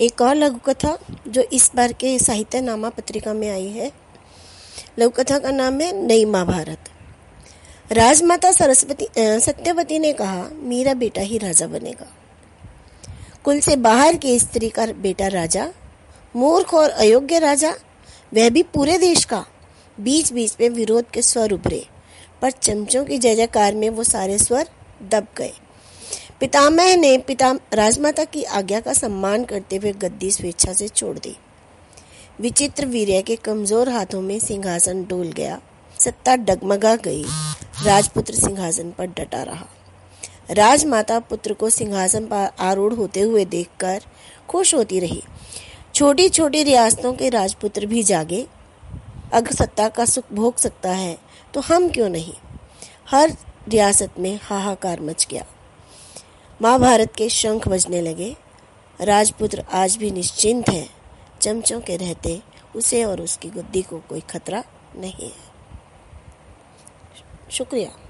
एक और लघु कथा जो इस बार के साहित्य नामा पत्रिका में आई है। लघु कथा का नाम है नई महाभारत राजमाता सरस्वती सत्यवती ने कहा, मेरा बेटा ही राजा बनेगा। कुल से बाहर की स्त्री का बेटा राजा, मूर्ख और अयोग्य राजा, वह भी पूरे देश का। बीच बीच में विरोध के स्वर उभरे, पर चमचों की जय जयकार में वो सारे स्वर दब गए। पितामह ने पिता राजमाता की आज्ञा का सम्मान करते हुए गद्दी स्वेच्छा से छोड़ दी। विचित्र वीर्य के कमज़ोर हाथों में सिंहासन डोल गया। सत्ता डगमगा गई। राजपुत्र सिंहासन पर डटा रहा। राजमाता पुत्र को सिंहासन पर आरूढ़ होते हुए देखकर खुश होती रही। छोटी छोटी रियासतों के राजपुत्र भी जागे। अगर सत्ता का सुख भोग सकता है तो हम क्यों नहीं? हर रियासत में हाहाकार मच गया। महाभारत के शंख बजने लगे। राजपुत्र आज भी निश्चिंत है। चमचों के रहते, उसे और उसकी गुद्दी को कोई खतरा नहीं है। शुक्रिया।